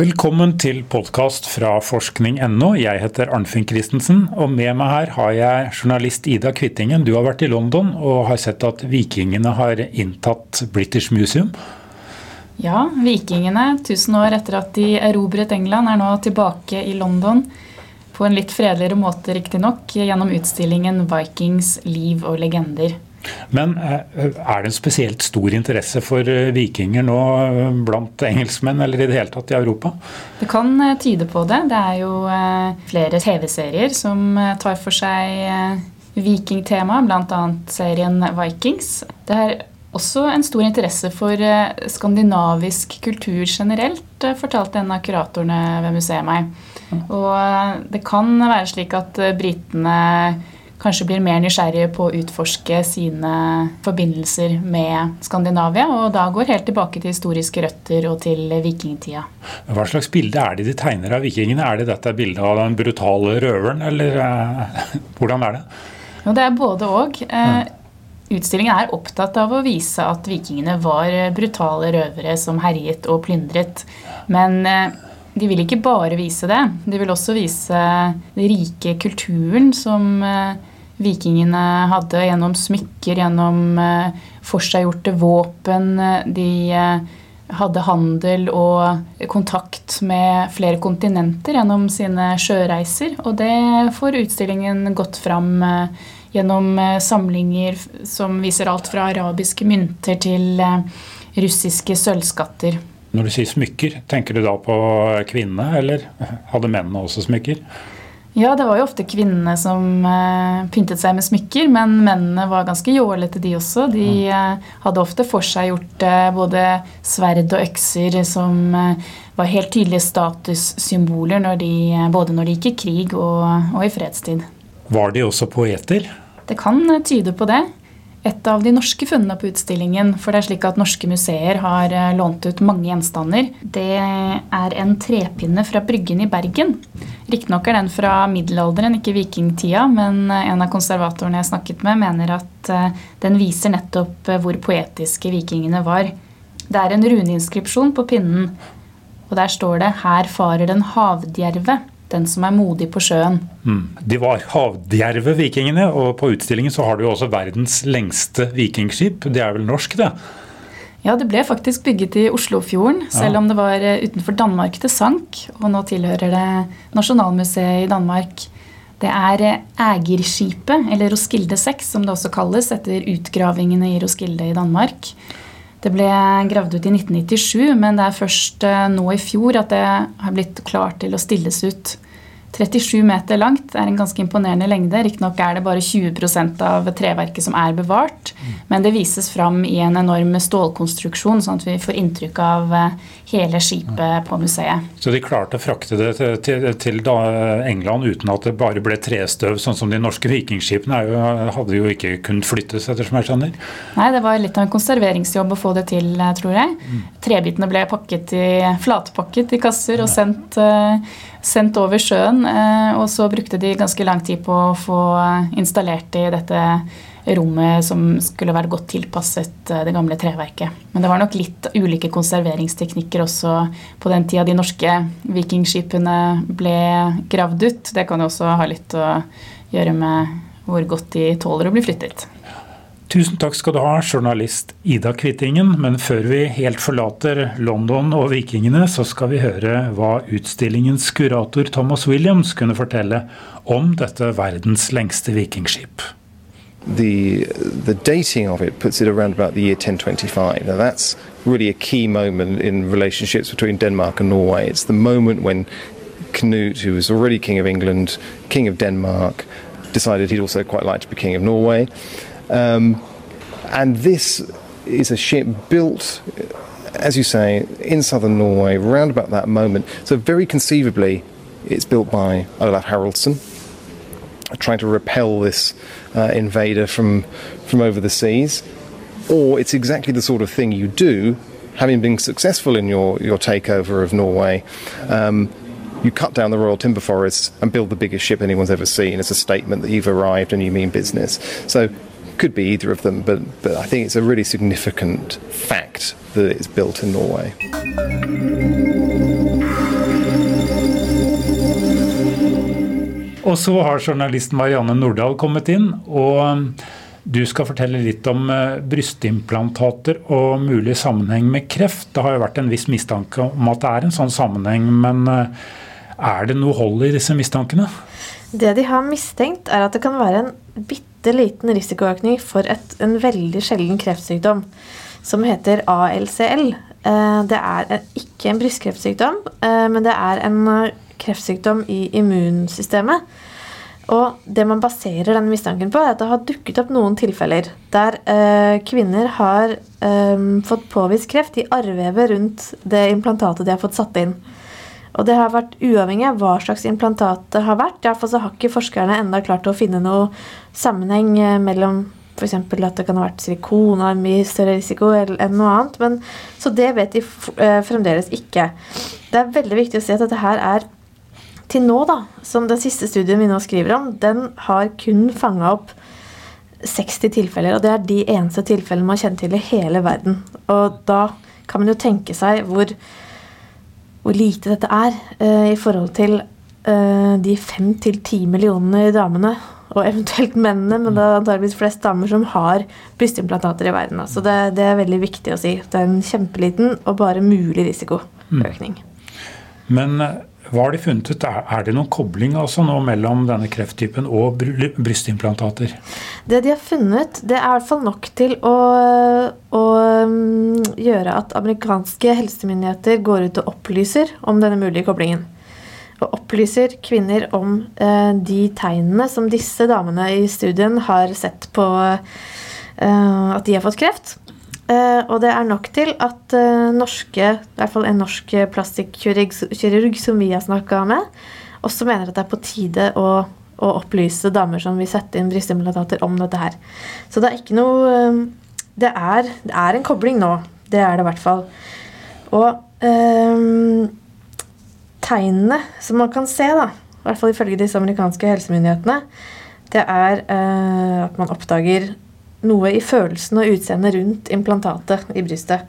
Velkommen til podkast fra forskning.no. Jeg heter Arnfinn Christensen, og med meg her har jeg journalist Ida Kvittingen. Du har vært i London og har sett at vikingene har inntatt British Museum. Ja, vikingene, 1000 år etter at de erobret England, er nå tilbake i London. På en litt fredeligere måte, riktignok, gjennom utstillingen 'Vikings liv og legender'. Men eh, er det en spesielt stor interesse for eh, vikinger nå eh, blant engelskmenn, eller i det hele tatt i Europa? Det kan tyde på det. Det er jo flere TV-serier som tar for seg vikingtema, bl.a. serien Vikings. Det er også en stor interesse for skandinavisk kultur generelt, fortalte en av kuratorene ved museet meg. Og det kan være slik at britene kanskje blir mer nysgjerrige på å utforske sine forbindelser med Skandinavia, og da går helt tilbake til historiske røtter og til vikingtida. Hva slags bilde er det de tegner av vikingene? Er det dette bildet av den brutale røveren, eller eh, hvordan er det? Jo, det er både og. Eh, utstillingen er opptatt av å vise at vikingene var brutale røvere som herjet og plyndret. Men eh, de vil ikke bare vise det. De vil også vise den rike kulturen som eh, vikingene hadde gjennom smykker, gjennom eh, forseggjorte våpen. De eh, hadde handel og kontakt med flere kontinenter gjennom sine sjøreiser. Og det får utstillingen gått fram gjennom samlinger som viser alt fra arabiske mynter til russiske sølvskatter. Når du sier smykker, tenker du da på kvinnene, eller hadde mennene også smykker? Ja, det var jo ofte kvinnene som uh, pyntet seg med smykker, men mennene var ganske jålete, de også. De uh, hadde ofte for seg gjort uh, både sverd og økser som var helt tydelige statussymboler når de, både når de gikk i krig og, og i fredstid. Var de også poeter? Det kan tyde på det et av de norske funnene på utstillingen. For det er slik at norske museer har eh, lånt ut mange gjenstander. Det er en trepinne fra Bryggen i Bergen. Riktignok er den fra middelalderen, ikke vikingtida, men eh, en av konservatorene jeg snakket med, mener at eh, den viser nettopp hvor poetiske vikingene var. Det er en runeinskripsjon på pinnen, og der står det 'Her farer den havdjerve' den som er modig på sjøen. Mm. De var havdjerve, vikingene. Og på utstillingen så har du jo også verdens lengste vikingskip. Det er vel norsk, det? Ja, det ble faktisk bygget i Oslofjorden, selv om det var eh, utenfor Danmark det sank. Og nå tilhører det Nasjonalmuseet i Danmark. Det er Ægerskipet, eh, eller Roskilde 6 som det også kalles, etter utgravingene i Roskilde i Danmark. Det ble gravd ut i 1997, men det er først eh, nå i fjor at det har blitt klart til å stilles ut. 37 meter langt er en ganske imponerende lengde. Riktignok er det bare 20% av treverket som er bevart, men det vises fram i en enorm stålkonstruksjon, sånn at vi får inntrykk av eh, hele skipet på museet. Så de klarte å frakte det til, til, til England uten at det bare ble trestøv, sånn som de norske vikingskipene jo, hadde jo ikke kunnet flyttes, ettersom jeg skjønner? Nei, det var litt av en konserveringsjobb å få det til, eh, tror jeg. Trebitene ble pakket i, flatpakket i kasser og sendt uh, sendt over sjøen. Eh, og så brukte de ganske lang tid på å få installert i dette rommet som skulle være godt tilpasset eh, det gamle treverket. Men det var nok litt ulike konserveringsteknikker også på den tida de norske vikingskipene ble gravd ut. Det kan jo også ha litt å gjøre med hvor godt de tåler å bli flyttet. Tusen takk skal du ha, journalist Ida Kvittingen. Men før vi helt forlater London og vikingene, så skal vi høre hva utstillingens kurator Thomas Williams kunne fortelle om dette verdens lengste vikingskip. The, the dating of it puts it around about the year 1025. Now that's really a key moment in relationships between Denmark and Norway. It's the moment when Knut, who was already king of England, king of Denmark, decided he'd also quite like to be king of Norway. Um, and this is a ship built, as you say, in southern Norway, around about that moment. So, very conceivably, it's built by Olaf Haraldsson, trying to repel this uh, invader from, from over the seas. Or it's exactly the sort of thing you do, having been successful in your, your takeover of Norway. Um, you cut down the royal timber forests and build the biggest ship anyone's ever seen as a statement that you've arrived and you mean business. So could be either of them, but, but I think it's a really significant fact that it's built in Norway. Og så har journalist Marianne Nordahl kommet inn, og um, du skal fortelle litt om uh, brystimplantater og mulig sammenheng med kreft. Det har jo vært en viss mistanke om at det er en sånn sammenheng, men uh, er det noe hold i disse mistankene? Det de har mistenkt, er at det kan være en bitte liten risikoøkning for et, en veldig sjelden kreftsykdom som heter ALCL. Eh, det er ikke en brystkreftssykdom, men det er en kreftsykdom i immunsystemet. Og det man baserer denne mistanken på, er at det har dukket opp noen tilfeller der eh, kvinner har eh, fått påvist kreft i arrvevet rundt det implantatet de har fått satt inn. Og det har vært uavhengig av hva slags implantat det har vært. Iallfall så har ikke forskerne enda klart å finne noe sammenheng eh, mellom f.eks. at det kan ha vært silikon og mye større risiko enn noe annet. Men, så det vet de eh, fremdeles ikke. Det er veldig viktig å si at dette her er til nå, da, som den siste studien vi nå skriver om, den har kun fanga opp 60 tilfeller. Og det er de eneste tilfellene man kjenner til i hele verden. Og da kan man jo tenke seg hvor, hvor lite dette er uh, i forhold til uh, de 5-10 millionene damene, og eventuelt mennene, men det er antageligvis flest damer som har brystimplantater i verden. Så det, det, er veldig viktig å si. Det er en kjempeliten og bare mulig risikoøkning. Mm. Men hva har de funnet ut? Er det noen kobling altså nå mellom denne krefttypen og brystimplantater? Det de har funnet, det er i hvert fall nok til å, å mm, gjøre at amerikanske helsemyndigheter går ut og opplyser om denne mulige koblingen. Og opplyser kvinner om eh, de tegnene som disse damene i studien har sett på eh, at de har fått kreft. Uh, og det er nok til at uh, norske, i hvert fall en norsk plastikkirurg som vi har snakka med, også mener at det er på tide å, å, opplyse damer som vil sette inn brystimulatater om dette her. Så det er ikke noe uh, det, er, det, er, en kobling nå. Det er det i hvert fall. Og tegnene som man kan se, da, i hvert fall ifølge disse amerikanske helsemyndighetene, det er at man oppdager noe i følelsen og utseendet rundt implantatet i brystet.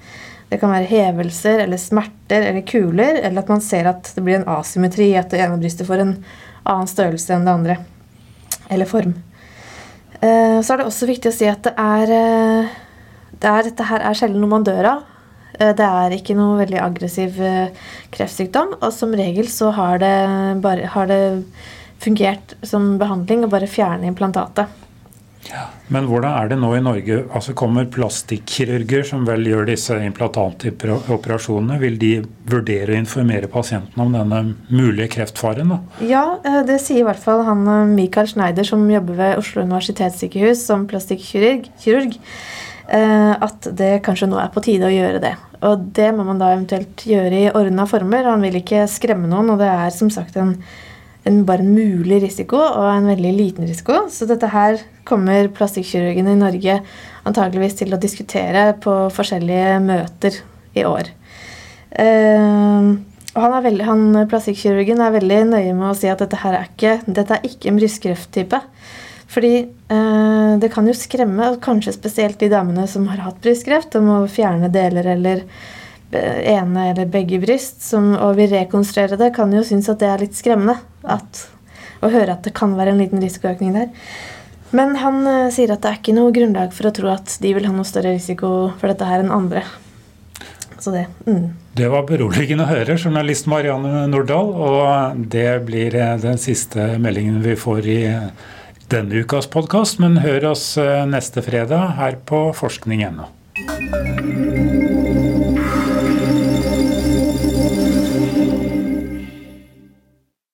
Det kan være hevelser eller smerter eller kuler, eller at man ser at det blir en asymmetri, at det ene brystet får en annen størrelse enn det andre. Eller form. Eh, så er det også viktig å si at det er, eh, det er Dette her er sjelden noe man dør av. Eh, det er ikke noe veldig aggressiv kreftsykdom, og som regel så har det, bare, har det fungert som behandling å bare fjerne implantatet. Men hvordan er det nå i Norge? Altså Kommer plastikkirurger som vel gjør disse implantantoperasjonene, vil de vurdere å informere pasienten om denne mulige kreftfaren? da? Ja, eh, det sier i hvert fall han eh, Michael Schneider som jobber ved Oslo universitetssykehus som plastikkirurg. Eh, at det kanskje nå er på tide å gjøre det. Og det må man da eventuelt gjøre i ordna former. Han vil ikke skremme noen, og det er som sagt en en, bare en mulig risiko og en veldig liten risiko. Så dette her kommer plastikkirurgene i Norge antageligvis til å diskutere på forskjellige møter i år. Uh, han, er veldig, han Plastikkirurgen er veldig nøye med å si at dette her er ikke, dette er ikke en brystkrefttype. Fordi uh, det kan jo skremme, kanskje spesielt de damene som har hatt brystkreft, og må fjerne deler eller ene eller begge bryst, som, og vil rekonstruere det, kan jo synes at det er litt skremmende at, å høre at det kan være en liten risikoøkning der. Men han uh, sier at det er ikke noe grunnlag for å tro at de vil ha noe større risiko for dette her enn andre. Så det, mm. det var beroligende å høre, journalist Marianne Nordahl. Og det blir eh, den siste meldingen vi får i denne ukas podkast. Men hør oss eh, neste fredag her på forskning.no.